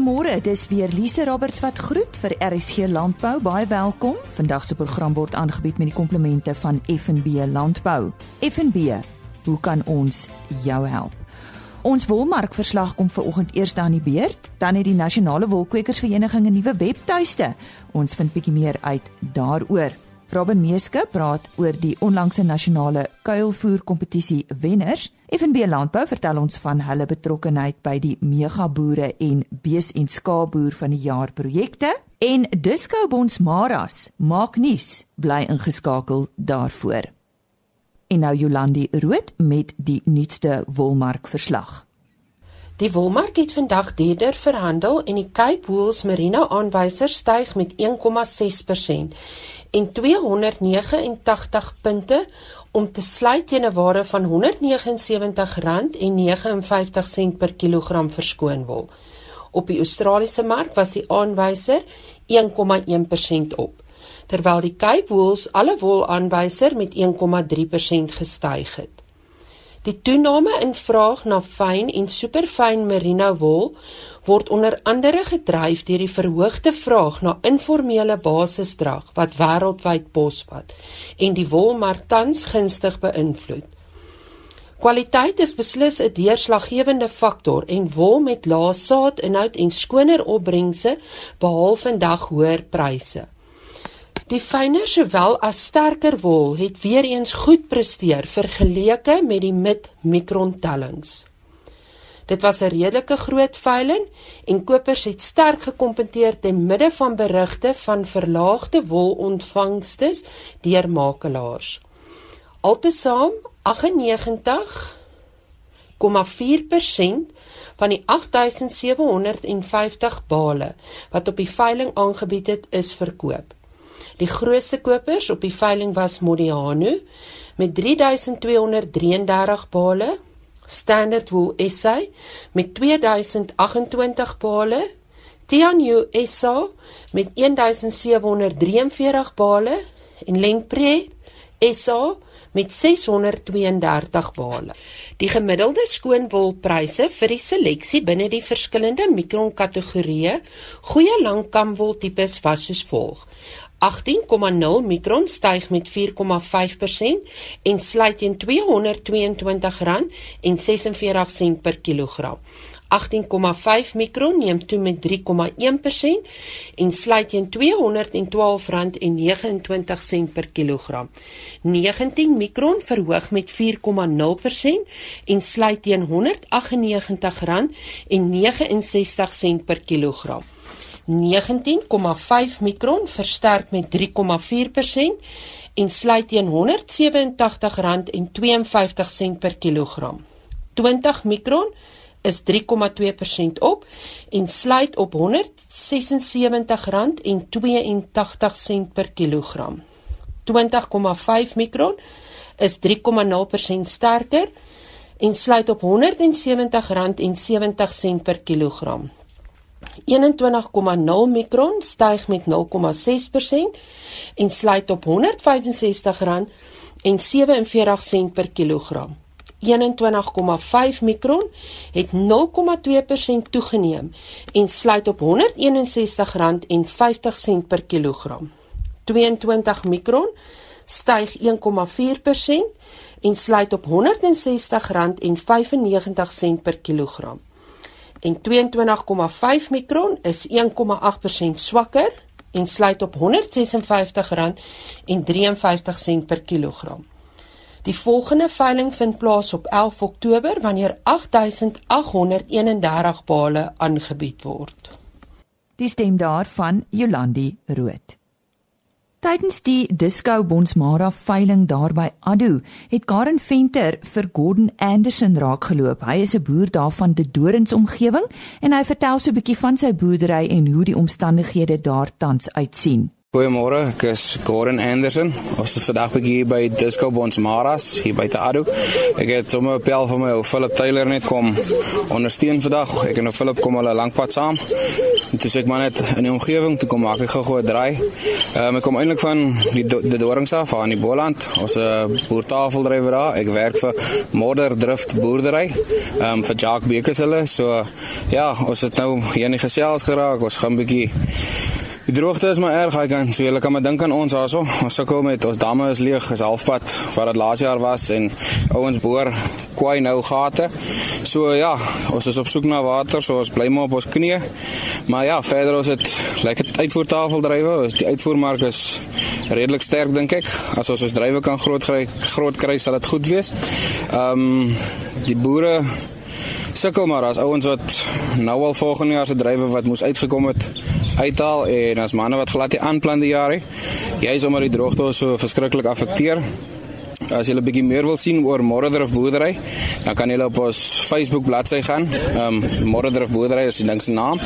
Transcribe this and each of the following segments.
Goeiemôre, dis weer Lise Roberts wat groet vir RSG Landbou. Baie welkom. Vandag se program word aangebied met die komplimente van FNB Landbou. FNB, hoe kan ons jou help? Ons wolmarkverslag kom ver oggend eers aan die beurt, dan het die Nasionale Wolkwekersvereniging 'n nuwe webtuiste. Ons vind bietjie meer uit daaroor. Robin Meeske praat oor die onlangse nasionale kuilvoer kompetisie wenners. FNB Landbou vertel ons van hulle betrokkeheid by die megaboere en bees en skaapboer van die jaar projekte en Disco Bonsmaras maak nuus bly ingeskakel daarvoor. En nou Jolandi Rood met die nuutste wolmark verslag. Die wolmark het vandag duurder verhandel en die Cape Wools Merino aanwyser styg met 1,6% en 289 punte om te sluit teen 'n waarde van R179.59 per kilogram verskoon wol. Op die Australiese mark was die aanwyser 1,1% op, terwyl die Cape Wools alle wol aanwyser met 1,3% gestyg het. Die toename in vraag na fyn en superfyn merino wol word onder andere gedryf deur die verhoogde vraag na informele basisdrag wat wêreldwyd posvat en die wolmark tans gunstig beïnvloed. Kwaliteit is beslis 'n deurslaggewende faktor en wol met lae saadinhoud en skoner opbrengse behaal vandag hoër pryse. Die fyner sowel as sterker wol het weer eens goed presteer vergeleke met die mid-mikron tellings. Dit was 'n redelike groot veiling en kopers het sterk gekompeteer te midde van berigte van verlaagde wolontvangstes deur makelaars. Altesaam 98,4% van die 8750 bale wat op die veiling aangebied het, is verkoop. Die grootste kopers op die veiling was Modiano met 3233 bale, Standard Wool SA met 2028 bale, Tianyu SA met 1743 bale. En Lengpre SA met 632 bale. Die gemiddelde skoonwolpryse vir die seleksie binne die verskillende mikron kategorieë goeie langkamwol tipes was soos volg: 18,0 mikron styg met 4,5% en sluit teen R222,46 per kilogram. 18,5 mikron neem toe met 3,1% en sluit teen R212,29 per kilogram. 19 mikron verhoog met 4,0% en sluit teen R198,69 per kilogram. 19,5 mikron versterk met 3,4% en sluit teen R187,52 per kilogram. 20 mikron is 3,2% op en sluit op R176,82 per kilogram. 20,5 mikron is 3,0% sterker en sluit op R170,70 per kilogram. 21,0 mikron styg met 0,6% en sluit op R165,47 per kilogram. 21,5 mikron het 0,2% toegeneem en sluit op R161,50 per kilogram. 22 mikron styg 1,4% en sluit op R160,95 per kilogram en 22,5 mikron is 1,8% swakker en sluit op R156,53 per kilogram. Die volgende veiling vind plaas op 11 Oktober wanneer 8831 bale aangebied word. Die stem daarvan Jolandi Rood. Tydens die Disco Bonsmara veiling daar by Addo het Karen Venter vir Gordon Anderson raakgeloop. Hy is 'n boer daar van die Dorings omgewing en hy vertel so 'n bietjie van sy boerdery en hoe die omstandighede daar tans uitsien. Goeiemôre, ek is Gordon Anderson. Ons is vandag hier by Disco Bonds Maras hier by Taado. Ek het sommer 'n pel van my ou Philip Taylor net kom ondersteun vandag. Ek en ou Philip kom al 'n lank pad saam. En dis ek maar net in die omgewing toe kom maak ek gou 'n draai. Ehm um, ek kom eintlik van die die Dorings af aan die Boland. Ons 'n uh, boertafeldrywer daar. Ek werk vir Modder Drift Boerdery. Ehm um, vir Jacques Bekes hulle. So ja, ons het nou hier in die gesels geraak. Ons gaan 'n bietjie Die droogte is maar erg, hy kan so jy kan maar dink aan ons daarso. Ons sukkel met ons damme is leeg, is halfpad wat dit laas jaar was en ouens boor kwai nou gate. So ja, ons is op soek na water, so ons bly maar op ons knieë. Maar ja, verder ons het lyk dit uitvoertafel drywe, ons die uitvoermark is redelik sterk dink ek. As ons ons drywe kan groot groot kry sal dit goed wees. Ehm um, die boere sukkel maar as ouens wat nou al volgende jaar se drywe wat moes uitgekom het uithaal en as manne wat glad nie aanplan die jaar nie. Jy is omdat die droogte so verskriklik affekteer. As jy 'n bietjie meer wil sien oor Morredrift boerdery, dan kan jy op ons Facebook bladsy gaan. Ehm um, Morredrift boerdery is die ding se naam.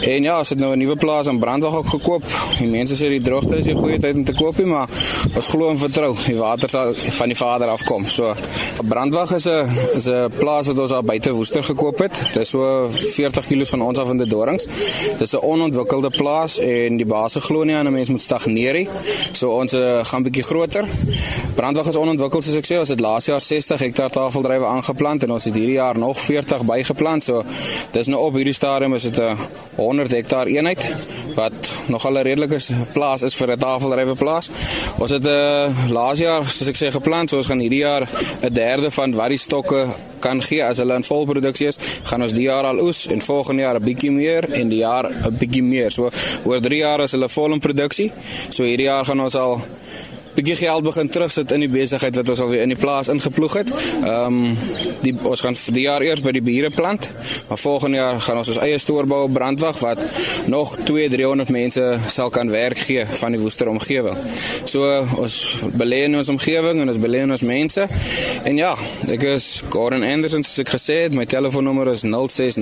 En ja, as dit nou 'n nuwe plaas in Brandwag ook gekoop. Die mense sê die droogte is 'n goeie tyd om te koop, maar ons glo en vertrou die water sal van die Vader afkom. So Brandwag is 'n is 'n plaas wat ons daar buite Woester gekoop het. Dit is so 40 km van ons af in die Dorings. Dit is 'n onontwikkelde plaas en die baas glo nie aan 'n mens moet stagneer nie. So ons uh, gaan bietjie groter. Brandwag is onontwikkeld ontwikkel soos ek sê, ons het laas jaar 60 hektaar tafeldrywe aangeplant en ons het hierdie jaar nog 40 bygeplant. So dis nou op hierdie stadium is dit 'n 100 hektaar eenheid wat nogal 'n redelike plaas is vir 'n tafeldrywe plaas. Ons het 'n uh, laas jaar soos ek sê geplant, so ons gaan hierdie jaar 'n derde van wat die stokke kan gee as hulle in volproduksie is, gaan ons die jaar al oes en volgende jaar 'n bietjie meer en die jaar 'n bietjie meer. So oor 3 jaar is hulle vol in produksie. So hierdie jaar gaan ons al bietjie geld begin terugsit in die besigheid wat ons al weer in die plaas ingeploeg het. Ehm um, die ons gaan vir die jaar eers by die bure plant, maar volgende jaar gaan ons ons eie stoor bou op Brandwag wat nog 2 300 mense sal kan werk gee van die Woester omgewing. So ons belê in ons omgewing en ons belê in ons mense. En ja, ek is Gordon Anderson soos ek gesê het, my telefoonnommer is 060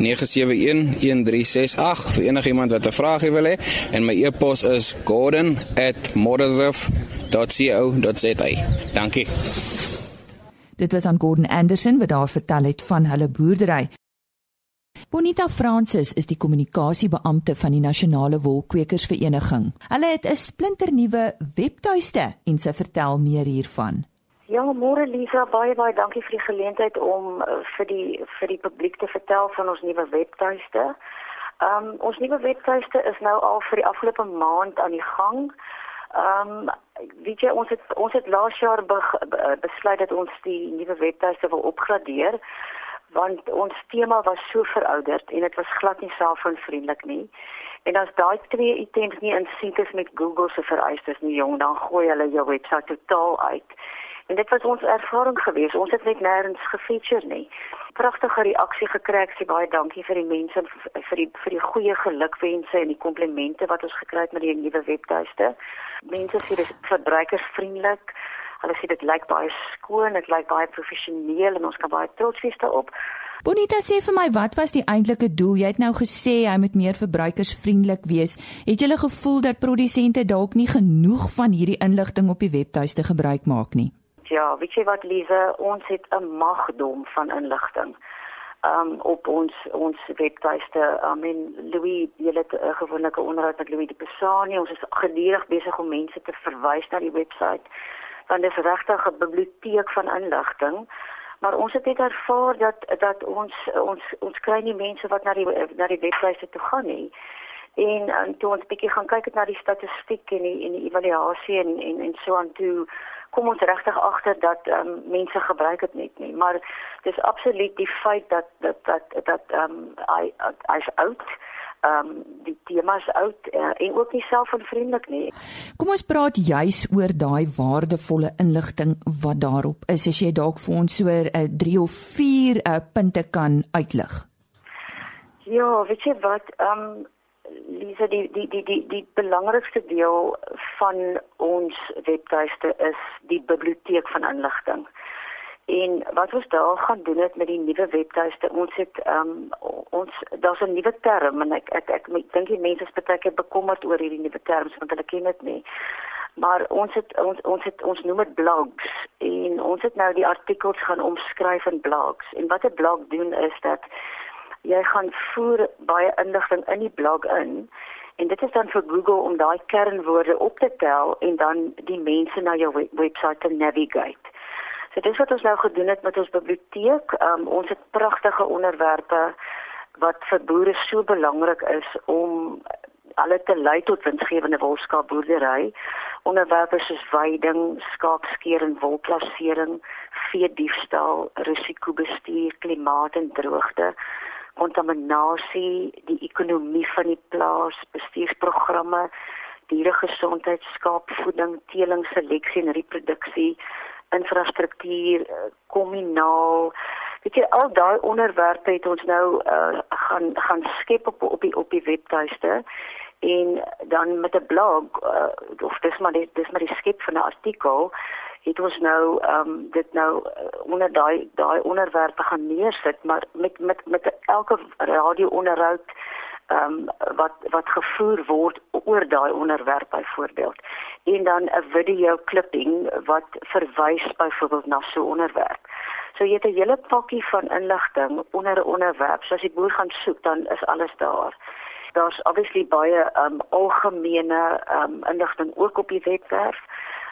971 1368 vir enigiemand wat 'n vraag wil hê en my e-pos is gordon@modderrif www.gordon.co.za. Dankie. Dit was aan Gordon Anderson wat daar vertel het van hulle boerdery. Bonita Francis is die kommunikasiebeampte van die Nasionale Wolkwekersvereniging. Hulle het 'n splinternuwe webtuiste en sy vertel meer hiervan. Ja, môre Lisa, baie baie dankie vir die geleentheid om uh, vir die vir die publiek te vertel van ons nuwe webtuiste. Ehm um, ons nuwe webtuiste is nou al vir die afgelope maand aan die gang. Ehm um, weet jy ons het ons het laas jaar be, be, besluit dat ons die nuwe webtuiste wil opgradeer want ons tema was so verouderd en dit was glad nie selfvriendelik nie. En as daai twee items nie in sink is met Google se vereistes nie, jong, dan gooi hulle jou webwerf totaal uit. En dit was ons ervaring geweest. Ons het net nêrens gefeature nie pragtige reaksie gekry. Ek sê baie dankie vir die mense vir die vir die goeie gelukwense en die komplimente wat ons gekry het met die nuwe webtuiste. Mense sê dit is verbruikersvriendelik. Hulle sê dit lyk baie skoon, dit lyk baie professioneel en ons kan baie trots wees daarop. Bonita sê vir my, wat was die eintlike doel? Jy het nou gesê hy moet meer verbruikersvriendelik wees. Het jy 'n gevoel dat produsente dalk nie genoeg van hierdie inligting op die webtuiste gebruik maak nie? Ja, weet jy wat Lize, ons het 'n magdom van inligting. Um op ons ons webtuiste. I mean Louis, jy het 'n gewoneke onderhoud met Louis de Pesani. Ons is gedurig besig om mense te verwys na die webwerf. Want dit is regtig 'n biblioteek van inligting. Maar ons het net ervaar dat dat ons ons ons kry nie mense wat na die na die webtuiste toe gaan nie. En, en toe ons bietjie gaan kyk het na die statistiek en die en die evaluasie en en en so aan toe kom ons regtig agter dat ehm um, mense gebruik dit net nie. Maar dis absoluut die feit dat dat dat dat ehm um, hy hy's oud. Ehm um, die tema is oud uh, en ook nie selfvriendelik nie. Kom ons praat juis oor daai waardevolle inligting wat daarop is. As jy dalk vir ons so 'n uh, 3 of 4 uh, eh, punte kan uitlig. Ja weet jy wat? Ehm um, Lisa die die die die die belangrikste deel van ons webtuiste is die biblioteek van inligting. En wat ons daar gaan doen het met die nuwe webtuiste, ons het ehm um, ons daar's 'n nuwe term en ek ek ek, ek dink die mense is baie keer bekommerd oor hierdie nuwe terme want hulle ken dit nie. Maar ons het ons ons het ons noem dit blogs en ons het nou die artikels gaan omskryf in blogs. En wat 'n blog doen is dat jy gaan voer baie inligting in die blog in en dit is dan vir Google om daai kernwoorde op te tel en dan die mense na jou webwerf te navigate. So dis wat ons nou gedoen het met ons biblioteek. Um, ons het pragtige onderwerpe wat vir boere so belangrik is om alle te lei tot winsgewende wolskaapboerdery. Onderwerpe soos veiding, skaapskeer en wolklassering, vee diefstal, risikobestuur, klimaat en droogte kontaminasie, die ekonomie van die plaas, bestuursprogramme, dieregesondheid, skaapvoeding, teeling, seleksie en reproduksie, infrastruktuur, eh, kommunaal. Weet jy al daai onderwerpe het ons nou uh, gaan gaan skep op op die op die webtuiste en dan met 'n blog uh, of dis maar dis, dis maar die skep van 'n artikel het ons nou ehm um, dit nou onder daai daai onderwerpe gaan neersit maar met met met elke radio onderhoud ehm um, wat wat gevoer word oor daai onderwerp byvoorbeeld en dan 'n video klipping wat verwys byvoorbeeld na so 'n onderwerp. So jy het 'n hele pakkie van inligting onder 'n onderwerp. So as die boer gaan soek, dan is alles daar. Daar's obviously baie um algemene um inligting ook op die webwerf,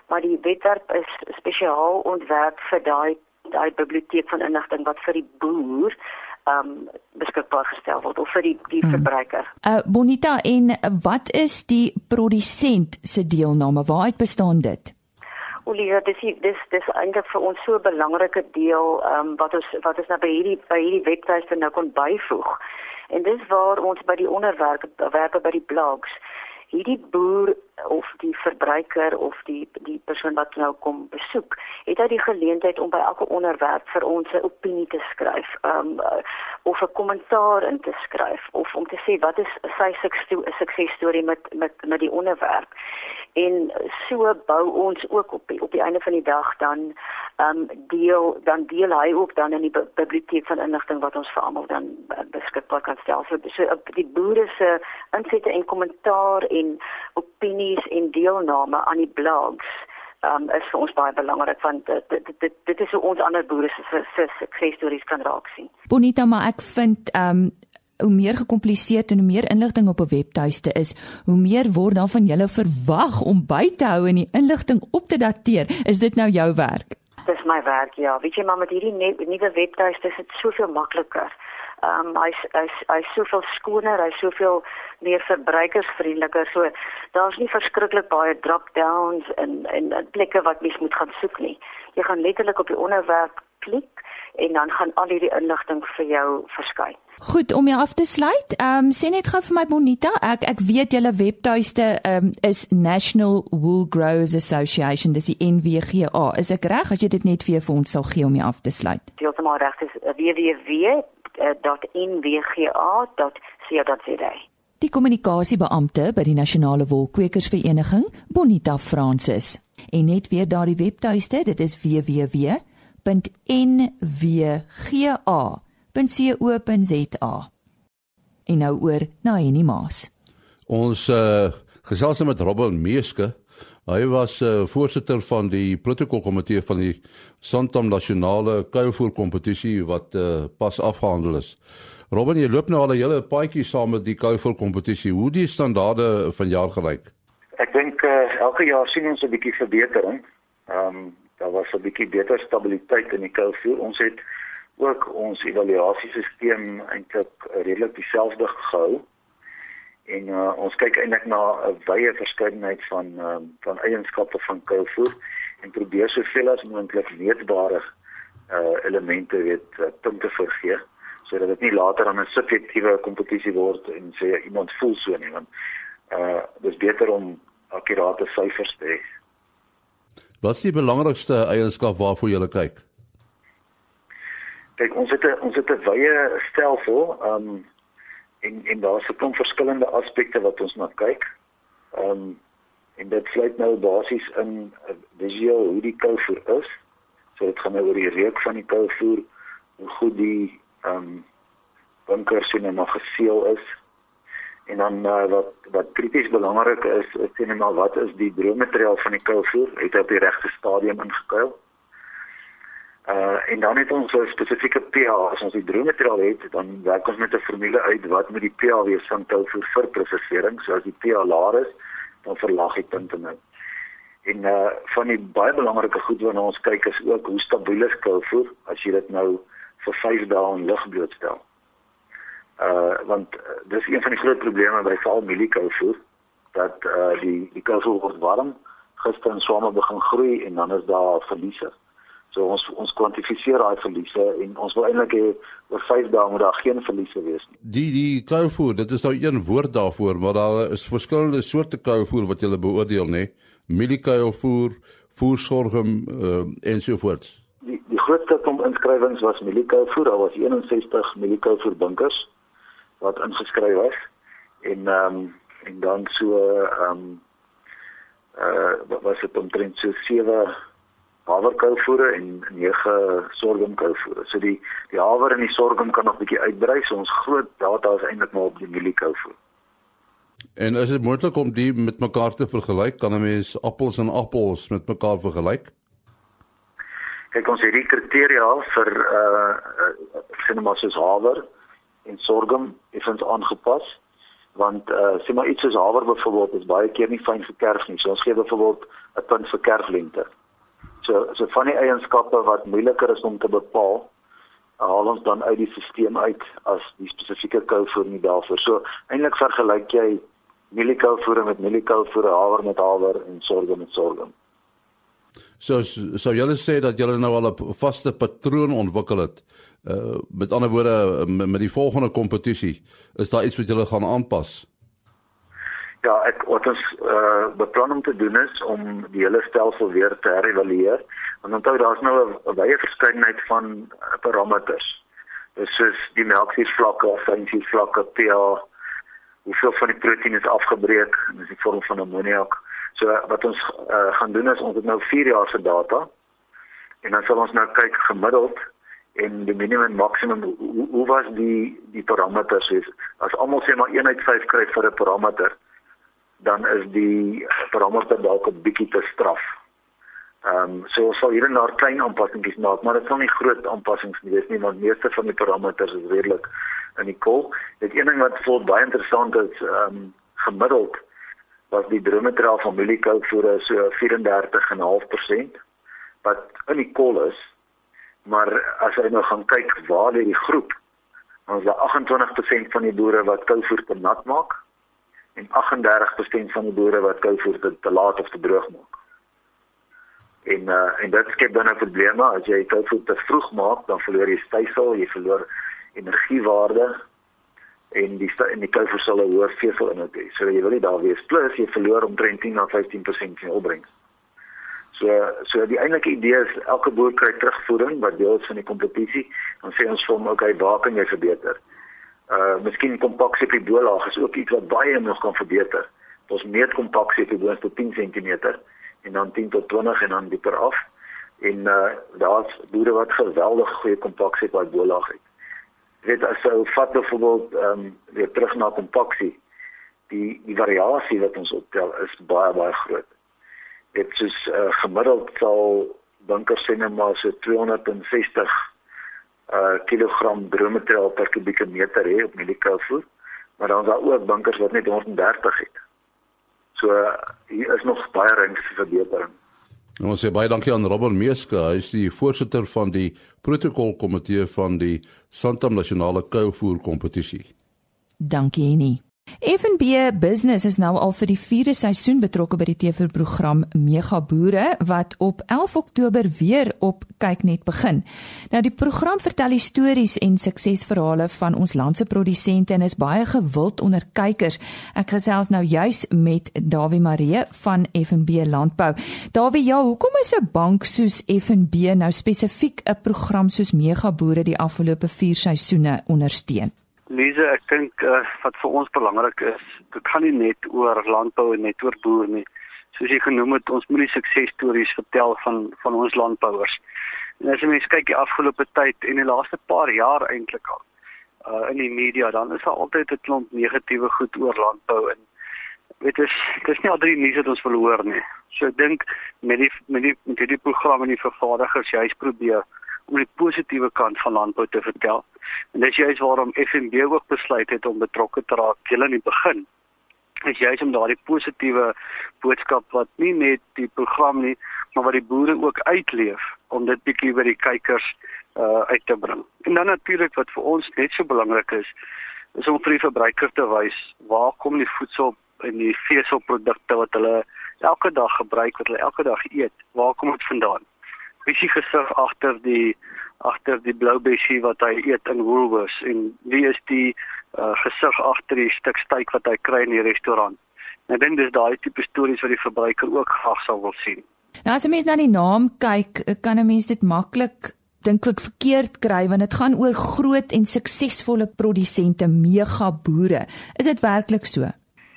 maar die webwerf is spesiaal ontwerp vir daai daai biblioteek van inligting wat vir die boer um beskikbaar gestel word of vir die die hmm. verbruiker. Uh Bonita en wat is die produsent se deelname? Waaruit bestaan dit? Olivia, dis dis dis eintlik vir ons so 'n belangrike deel um wat ons wat ons nou by hierdie by hierdie webtuiste nou kon byvoeg. En dis waar ons by die onderwerpe werke by die blogs hierdie boer of die verbruiker of die die persoon wat nou kom besoek, het hy die geleentheid om by elke onderwerp vir ons 'n opinie te skryf, um of 'n kommentaar in te skryf of om te sê wat is sy suksesstorie met met met die onderwerp en so bou ons ook op die, op die einde van die dag dan ehm um, deel dan deel hy ook dan in die biblioteek van inligting wat ons vir almal dan beskikbaar kan stel so, so die boere se insette en kommentaar en opinies en deelname aan die blogs um, is vir ons baie belangrik want dit dit dit, dit is hoe ons ander boere se suksesstories kan raak sien. Bonita, maar ek vind ehm um hoe meer gekompliseerd en hoe meer inligting op 'n webtuiste is, hoe meer word dan van julle verwag om by te hou en die inligting op te dateer. Is dit nou jou werk? Dis my werk, ja. Weet jy maar met hierdie nuwe webtuiste is dit soveel makliker. Ehm um, hy's hy's hy's soveel skoner, hy's soveel meer verbruikersvriendeliker. So daar's nie verskriklik baie drop-downs en en plekke wat mens moet gaan soek nie. Jy gaan letterlik op die onderwerp klik en dan gaan al hierdie inligting vir jou verskyn. Goed, om jou af te sluit, ehm um, sê net gou vir my Bonita, ek ek weet julle webtuiste ehm um, is National Wool Growers Association, dis die NWGA. Is ek reg as jy dit net vir vir ons sal gee om jou af te sluit? Heeltemal reg, dis www.nwga.co.za. Die kommunikasiebeampte by die Nasionale Wolkwekersvereniging, Bonita Francis. En net weer daardie webtuiste, dit is www.nwga.co.za. En nou oor na Henny Maas. Ons uh, gesels met Robin Meeske. Hy was uh, voorsitter van die protokolkomitee van die Santam Nasionale Kuilvoer kompetisie wat uh, pas afgehandel is. Robin, jy loop nou al 'n hele paadjie saam met die kuilvoer kompetisie. Hoe die standaarde van jaar gelyk? Ek dink uh, elke jaar sien ons 'n bietjie verbetering. Ehm um, daar was 'n bietjie beter stabiliteit in die kuilvoer. Ons het ook ons evaluasiesisteem eintlik redelik dieselfde gehou. En uh, ons kyk eintlik na 'n wye verskeidenheid van uh, van eienskappe van koolvoer en probeer soveel as moontlik meetbare uh, elemente weet uh, punte vergee sodat dit nie later aan 'n subjektiewe kompetisie word en sê iemand voel so nie want uh dis beter om akkurate syfers te hê. Wat is die belangrikste eienskap waarvoor jy kyk? kyk ons het 'n ons het 'n wye stelsel um en en daar's 'n klomp verskillende aspekte wat ons na kyk. Um en dit sluit nou basies in visueel hoe die koue is. So dit gaan nou oor die reuk van die kouvoer, hoe goed die ehm um, bunkers en maar geseël is. En dan uh, wat wat krities belangrik is, is sien maar wat is die droommateriaal van die kouvoer? Het hy op die regte stadium ingekuil? Uh en dan het ons 'n spesifieke pH. As ons die droommateriaal het, dan werk ons met 'n formule uit wat moet die pH wees van kouvoer vir prosesering. So as die pH laag is, dan verlaag die punte nou. En uh van die baie belangrike goed wat ons kyk is ook hoe stabiel is kouvoer as jy dit nou vir 5 dae in lug blootstel. Uh want uh, dis een van die groot probleme by val mieliekoue dat uh die die koue word warm, gister en swame begin groei en dan is daar verliese. So ons ons kwantifiseer daai verliese en ons wil eintlik hê oor 5 dae moet daar geen verliese wees nie. Die die koue dit is nou een woord daarvoor, maar daar is verskillende soorte koue wat jy beoordeel nê. Mieliekoue voer, voersorgum uh, ensovoorts. Die die grootste klomp inskrywings was mieliekoue voer, daar was 61 mieliekoue voer bunkers wat ingeskryf was en ehm um, en dan so ehm um, uh wat was dit omtrent so 7 haverkouvoere en 9 sorghumkouvoere. So die die haver en die sorghum kan nog bietjie uitbrei. So ons groot data is eintlik maar op die mieliekouvoer. En is dit moontlik om die met mekaar te vergelyk? Kan 'n mens appels en appels met mekaar vergelyk? Kyk ons het die kriteria vir uh, uh sien maar soos haver en sorghum effens aangepas want uh sê maar iets soos haver byvoorbeeld is baie keer nie fyn gekerf nie. So ons gee byvoorbeeld 'n punt vir kerflengte. So so van die eienskappe wat moeiliker is om te bepaal, haal ons dan uit die stelsel uit as die spesifieke kouvoer nie daarvoor. So eintlik vergelyk jy mieliekouvoer met mieliekouvoer, haver met haver en sorghum met sorghum. So so julle sê dat julle nou al 'n vaste patroon ontwikkel het. Uh met ander woorde met die volgende kompetisie, is daar iets wat julle gaan aanpas? Ja, ek wat ons uh beplan om te doen is om die hele stelsel weer te herëvalueer. Want onthou daar's nou 'n baie verskeidenheid van uh, parameters. Dis soos die melksuurvlakke, fynsuurvlakke, pH, hoeveel van die proteïen is afgebreek in die vorm van ammoniak. So wat ons uh, gaan doen is ons het nou 4 jaar se data en dan sal ons nou kyk gemiddeld en die minimum en maksimum hoe, hoe was die die parameters is as almal sê maar 1 uit 5 kry vir 'n parameter dan is die parameter dalk 'n bietjie te straf. Ehm um, so ons sal hier en daar klein aanpassingkies maak, maar dit sal nie groot aanpassings wees nie want meeste van die parameters is redelik in die kol. Dit een ding wat vol baie interessant is, ehm um, gemiddeld was die drometraal familiekoudvoere so 34,5% wat in die kol is. Maar as jy nou gaan kyk waar lê die groep, is daar 28% van die boere wat koudvoer te nat maak en 38% van die boere wat koudvoer te, te laat of te droog maak. En uh, en dit skep dan 'n probleem as jy koudvoer te vroeg maak, dan verloor jy stysel, jy verloor energiewaarde en die en die koue sal 'n hoër vesel inhoud hê. So jy wil nie daar wees plus jy verloor omtrent 10 na 15% van opbrengs. So so die eintlike idee is elke boer kry terugvoering wat deel is van die kompetisie. Dan sê ons vir hom okay, waar kan jy verbeter? Uh miskien kompaksie op die boelaag is ook iets wat baie nog kan verbeter. Ons meet kompaksie op die boelaag tot 10 cm en dan 10 tot 20 en dan dieper af. En uh daar's boere wat geweldig goeie kompaksie op die boelaag het weet as jy vat byvoorbeeld ehm um, weer terug na kompaksie die die variasie wat ons optel is baie baie groot. Dit is uh, gemiddeld sal bunkers sê net maar so 260 uh kilogram drometraal per kubieke meter hê op mieliekoue maar dan is daar ook bunkers wat net 130 het. So hier is nog baie ruimte vir verbetering. Ons sê baie dankie aan Robert Meeske, hy is die voorsitter van die protokolkomitee van die Santam Nasionale Kouvoer Kompetisie. Dankie nie. FNB Business is nou al vir die 4de seisoen betrokke by die TV-program Mega Boere wat op 11 Oktober weer op Kyknet begin. Nou die program vertel stories en suksesverhale van ons land se produsente en is baie gewild onder kykers. Ek gesels nou juis met Dawie Maree van FNB Landbou. Dawie, ja, hoekom is 'n bank soos FNB nou spesifiek 'n program soos Mega Boere die afgelope 4 seisoene ondersteun? Lise, ek dink uh, wat vir ons belangrik is, dit gaan nie net oor landbou en net oor boere nie. Soos jy genoem het, ons moet die suksesstories vertel van van ons landbouers. En as jy mens kyk die afgelope tyd en die laaste paar jaar eintlik al uh in die media dan is daar altyd 'n klomp negatiewe goed oor landbou en weet jy dis nie al drie nuus wat ons wil hoor nie. So ek dink met die met die met hierdie programme en die vervaardigers juist probeer om die positiewe kant van landbou te vertel. En dis juist waarom FNB ook besluit het om betrokke te raak heel in die begin. Is juist om daardie positiewe boodskap wat nie net die program nie, maar wat die boere ook uitleef om dit bietjie by die kykers uh uit te bring. En dan natuurlik wat vir ons net so belangrik is, is om vir die verbruiker te wys waar kom die voedsel en die veselprodukte wat hulle elke dag gebruik, wat hulle elke dag eet, waar kom dit vandaan? Die gesig agter die agter die blou bessie wat hy eet in Woolworths en wie is die uh, gesig agter die stuk steak wat hy kry in die restaurant? En ek dink dis daai tipe stories wat die verbruiker ook graag sou wil sien. Nou as 'n mens na die naam kyk, kan 'n mens dit maklik dink ek verkeerd kry want dit gaan oor groot en suksesvolle produsente, mega boere. Is dit werklik so?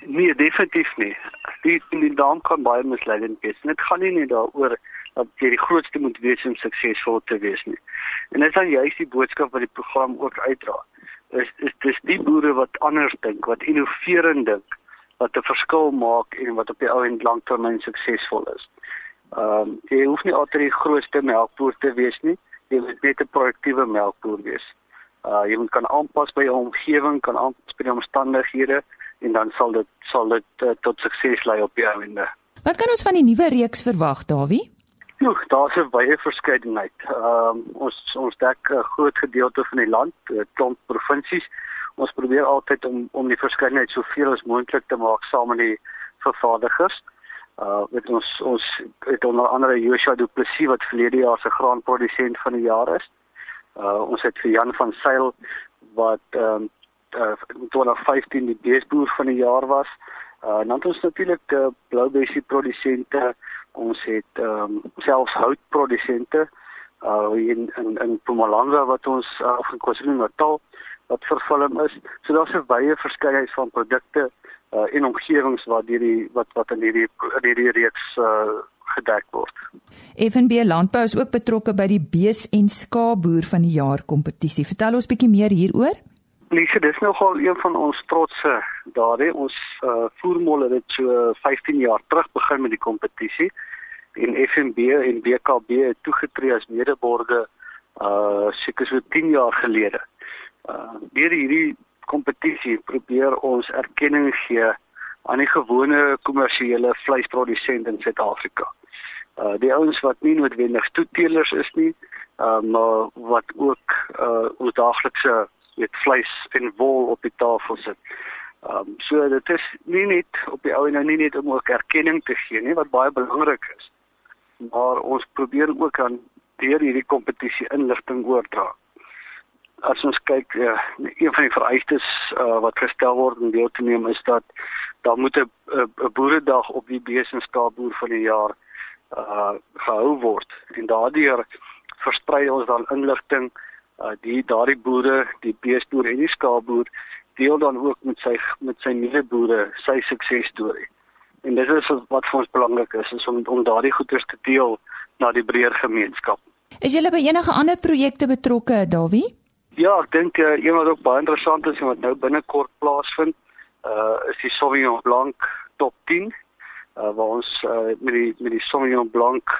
Nee, definitief nie. Die die naam kan baie misleidend wees. Dit gaan nie net daaroor dat jy die grootste moet wees om suksesvol te wees nie. En dit is dan juist die boodskap wat die program ook uitdra. Is is dis die boere wat anders dink, wat innoverend dink, wat 'n verskil maak en wat op die ou en langtermyn suksesvol is. Ehm um, jy hoef nie altyd die grootste melkboer te wees nie. Jy moet net 'n produktiewe melkboer wees. Uh jy moet kan aanpas by jou omgewing, kan aanpas by die omstandighede en dan sal dit sal dit uh, tot sukses lei op die einde. Wat kan ons van die nuwe reeks verwag, Dawie? Ja, daar's 'n baie verskeidenheid. Ehm um, ons ons dek 'n groot gedeelte van die land, klomp provinsies. Ons probeer altyd om om die verskeidenheid soveel as moontlik te maak saam met die vervaardigers. Uh met ons ons het onder andere Joshua Du Plessis wat verlede jaar se graanprodusent van die jaar is. Uh ons het vir Jan van Sail wat ehm um, uh, 2015 die beesboer van die jaar was. Uh dan het ons natuurlik uh, bloubessie produsente ons het ehm um, selfs houtprodusente uh in in in Mpumalanga wat ons uh, of in KwaZulu-Natal wat vervulling is. So daar's 'n wye verskeidenheid van produkte uh in omgewings waar die wat wat in hierdie in hierdie reeks uh gedek word. FNB Landbou is ook betrokke by die bees en skaapboer van die jaar kompetisie. Vertel ons bietjie meer hieroor. Lise, dis nogal een van ons trotse daardie ons uh, voermolle het so 15 jaar terug begin met die kompetisie en FNB en BKB het toegetree as medeborge uh seker so 10 jaar gelede. Uh deur hierdie kompetisie probeer ons erkenning gee aan die gewone kommersiële vleisprodusente in Suid-Afrika. Uh die ouens wat nie noodwendig toeteelers is nie, uh maar wat ook uh ons daaglikse met vleis en wol op die tafel sit. Ehm um, so dit is nie net op die ou en nou nie net om ook erkenning te gee nie wat baie belangrik is. Maar ons probeer ook aan deur hierdie kompetisie inligting oordra. As ons kyk uh, een van die vereistes uh, wat gestel word om deel te neem is dat daar moet 'n boeredag op die besenskapboer van die jaar uh gehou word en daardeur versprei ons dan inligting uh, die daardie boere, die beesboer en die skaapboer deel dan ook met sy met sy medeboere sy suksesstorie. En dit is wat vir ons belangrik is, is om om daardie goeders te deel na die breër gemeenskap. Is julle by enige ander projekte betrokke, Dawie? Ja, ek dink uh, een wat ook baie interessant is en wat nou binnekort plaasvind, uh is die Sauvignon Blanc Top 10, uh waar ons uh, met die met die Sauvignon Blanc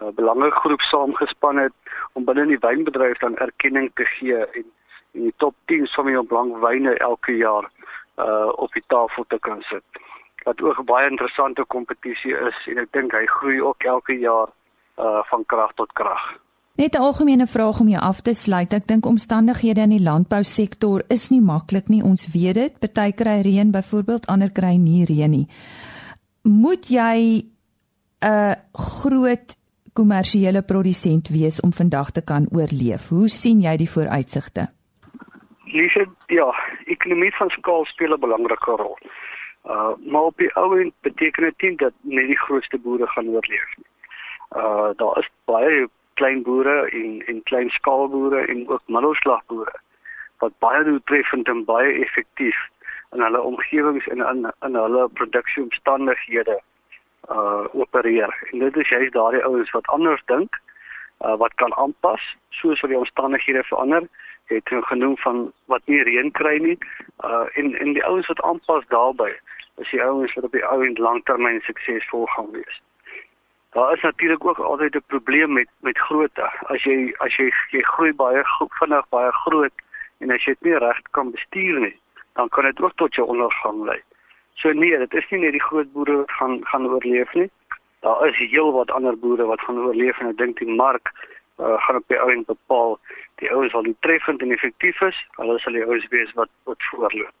uh, belangegroep saamgespan het om binne die wynbedryf dan erkenning te gee en en die top 10 Sauvignon Blanc wyne elke jaar uh op die tafel te kan sit. Wat ook 'n baie interessante kompetisie is en ek dink hy groei ook elke jaar uh van krag tot krag. Net 'n algemene vraag om jou af te sluit. Ek dink omstandighede in die landbousektor is nie maklik nie. Ons weet dit. Party kry reën byvoorbeeld, ander kry nie reën nie. Moet jy 'n groot kommersiële produsent wees om vandag te kan oorleef? Hoe sien jy die vooruitsigte? Lise, ja, ekonomie van skaal speel 'n belangrike rol. Uh maar op die ou end beteken dit nie dat net die grootste boere gaan oorleef nie. Uh daar is baie klein boere en en klein skaalboere en ook middelslagboere wat baie doeltreffend en baie effektief in hulle omgewings en in in hulle produksieomstandighede uh opereer. En dit is juist daardie ouens wat anders dink uh, wat kan aanpas soos wat die omstandighede verander. Jy het genoem van wat nie reën kry nie. Uh en en die ouens wat aanpas daarbey is die ouens wat op die ou en langtermyn suksesvol gaan wees. Daar is natuurlik ook altyd 'n probleem met met grootte. As jy as jy jy groei baie vinnig baie groot en as jy dit nie reg kan bestuur nie, dan kan dit ook tot jou ondergang lei. So nee, dit is nie net die groot boere wat gaan gaan oorleef nie. Daar is heel wat ander boere wat gaan oorleef en ek dink die mark uh, gaan op die ou en bepaal die ouens wat treffend en effektief is, hulle sal die ouens wees wat wat voorloop.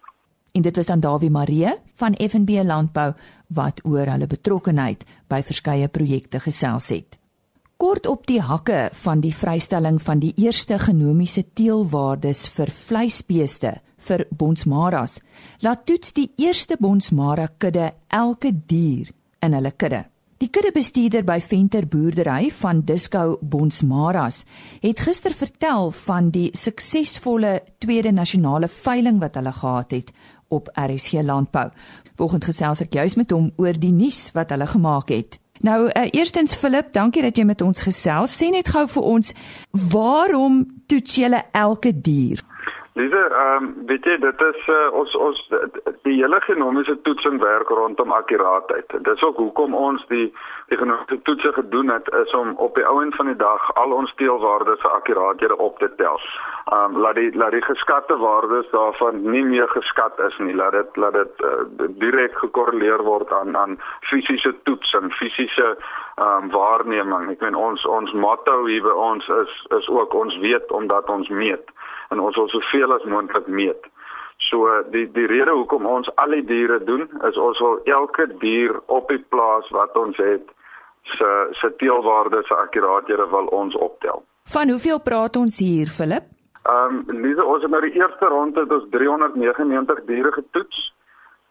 En dit was dan Dawie Marie van FNB Landbou wat oor hulle betrokkeheid by verskeie projekte gesels het. Kort op die hakke van die vrystelling van die eerste genomiese teelwaardes vir vleisbeeste vir bonsmaras, laat toets die eerste bonsmara kudde elke dier in hulle kudde. Die kuddebestuurder by Venter Boerdery van Disco Bonsmaras het gister vertel van die suksesvolle tweede nasionale veiling wat hulle gehad het op RSG Landbou. Volgens gesels ek juis met hom oor die nuus wat hulle gemaak het. Nou, uh, eerstens Philip, dankie dat jy met ons gesels. Sê net gou vir ons, waarom toets julle elke dier? Dis ehm um, weet jy dit is uh, ons ons die hele genomiese toetsing werk rondom akkuraatheid. Dis ook hoekom ons die die genomiese toetse gedoen het is om op die ouend van die dag al ons teelwaardes se akkuraathede op te tel. Ehm um, laat die laat die geskatte waardes daarvan nie meer geskat is nie. Laat dit laat dit uh, direk gekorreleer word aan aan fisiese toetsing, fisiese ehm um, waarneming. Ek meen ons ons motto hier by ons is is ook ons weet omdat ons meet en ons wil soveel as moontlik meet. So die die rede hoekom ons al die diere doen is ons wil elke dier op die plaas wat ons het se se teelwaarde se akkuraathede wil ons optel. Van hoeveel praat ons hier, Philip? Ehm um, dis ons het nou die eerste ronde het ons 399 diere getoets.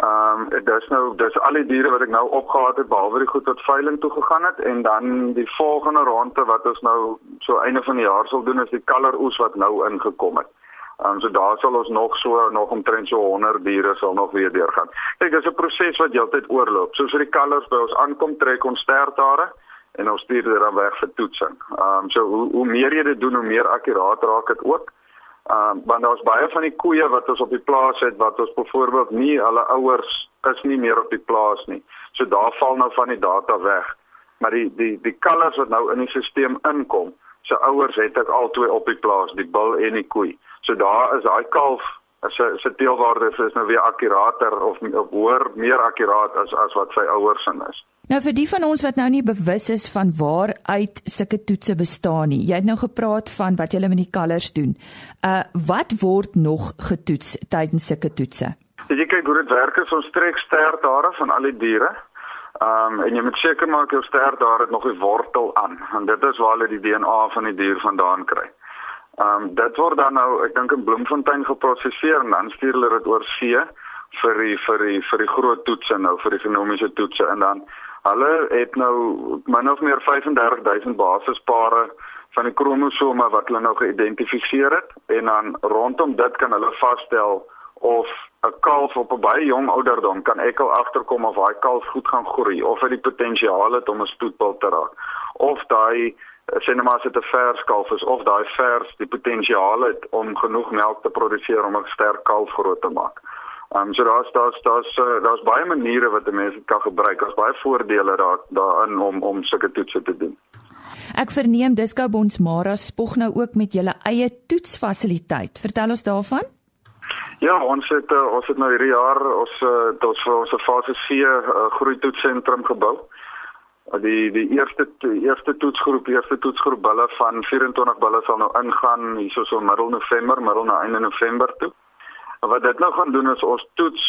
Ehm um, dis nou dis al die diere wat ek nou opgehaal het behalwe die goed wat veiling toe gegaan het en dan die volgende ronde wat ons nou so einde van die jaar sal doen is die kaleroes wat nou ingekom het. Ehm um, so daar sal ons nog so nog omtrent so 100 diere sal nog weer deurgaan. Kyk, dis 'n proses wat heeltyd oorloop. So vir die kalvers by ons aankom trek ons stertare en ons stuur dit dan weg vir toetsing. Ehm um, so hoe hoe meer jy dit doen, hoe meer akkuraat raak dit ook. Uh, want daar's baie van die koeie wat ons op die plaas het wat ons byvoorbeeld nie hulle ouers is nie meer op die plaas nie. So daar val nou van die data weg. Maar die die die kalvers wat nou in die stelsel inkom, se ouers het ek al twee op die plaas, die bil en die koei. So daar is daai kalf se se teelwaarde is nou weer akkurater of, of hoër meer akkuraat as as wat sy ouers in is. Nou vir die van ons wat nou nie bewus is van waar uit sulke toetse bestaan nie. Jy het nou gepraat van wat julle met die kalvers doen. Uh wat word nog getoets tydens sulke toetse? As jy kyk hoe dit werk, is ons trek stertare van al die diere. Um en jy moet seker maak jou stertare het nog 'n wortel aan. En dit is waar hulle die DNA van die dier vandaan kry. Um dit word dan nou ek dink in Bloemfontein geproseseer en dan stuur hulle dit oor see vir die vir die vir die groot toetse nou vir die genomiese toetse en dan Hulle het nou min of meer 35000 basispare van die kromosome wat hulle nou geïdentifiseer het en dan rondom dit kan hulle vasstel of 'n kalf op 'n baie jong ouderdom kan ek al agterkom of daai kalf goed gaan groei of hy die potensiaal het om 'n stoetbul te raak of daai sien maar as dit 'n vers kalf is of daai vers die potensiaal het om genoeg melk te produseer om 'n sterk kalf groot te maak. Ehm um, so daar's daar's daar's uh, daar's baie maniere wat mense kan gebruik. Daar's baie voordele daar daarin om om sulke toetse te doen. Ek verneem Disco Bonsmara spog nou ook met julle eie toetsfasiliteit. Vertel ons daarvan? Ja, ons het uh, ons het nou hierdie jaar ons uh, ons vir ons fase C uh, groei toetsentrum gebou. Die die eerste die eerste toetsgroep, eerste toetsgroep bulle van 24 bulle sal nou ingaan hierso so middel November, middel na einde November toe. Wat dit nou gaan doen is ons toets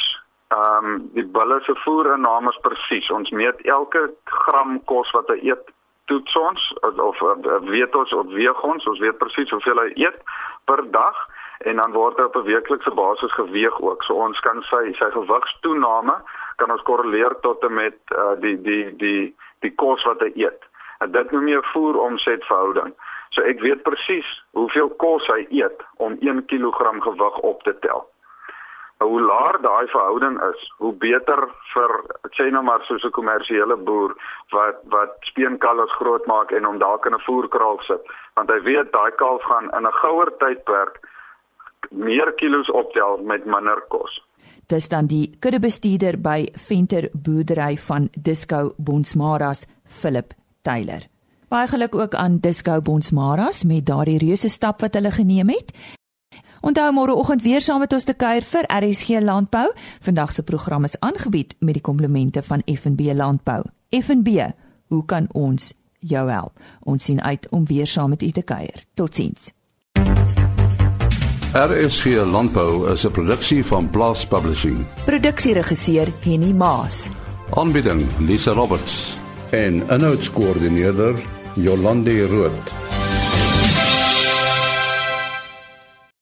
ehm um, die bulle se voerinname presies. Ons meet elke gram kos wat hy eet toets ons of, weet ons of weeg ons, ons weet presies hoeveel hy eet per dag en dan word hy op 'n weeklikse basis geweeg ook. So ons kan sy sy gewigstoename kan ons korreleer tot en met uh, die die die die kos wat hy eet. En dit noem jy voer omset verhouding. So ek weet presies hoeveel kos hy eet om 1 kg gewig op te tel. Hoe laer daai verhouding is, hoe beter vir sê nou maar soos 'n kommersiële boer wat wat speenkalwe groot maak en hom dalk in 'n voerkraal sit, want hy weet daai kalf gaan in 'n gouer tydperk meer kilos optel met minder kos. Dis dan die kuddebestuurder by Venter boerdery van Disco Bonsmaras, Philip Taylor. Baie geluk ook aan Disco Bonsmaras met daardie reuse stap wat hulle geneem het. Onthou môreoggend weer saam met ons te kuier vir RSG Landbou. Vandag se program is aangebied met die komplemente van F&B Landbou. F&B, hoe kan ons jou help? Ons sien uit om weer saam met u te kuier. Totsiens. RSG Landbou is 'n produksie van Blast Publishing. Produksieregisseur Henny Maas. Aanbieding Lisa Roberts en 'n notas koördineerder Jolande Rooi.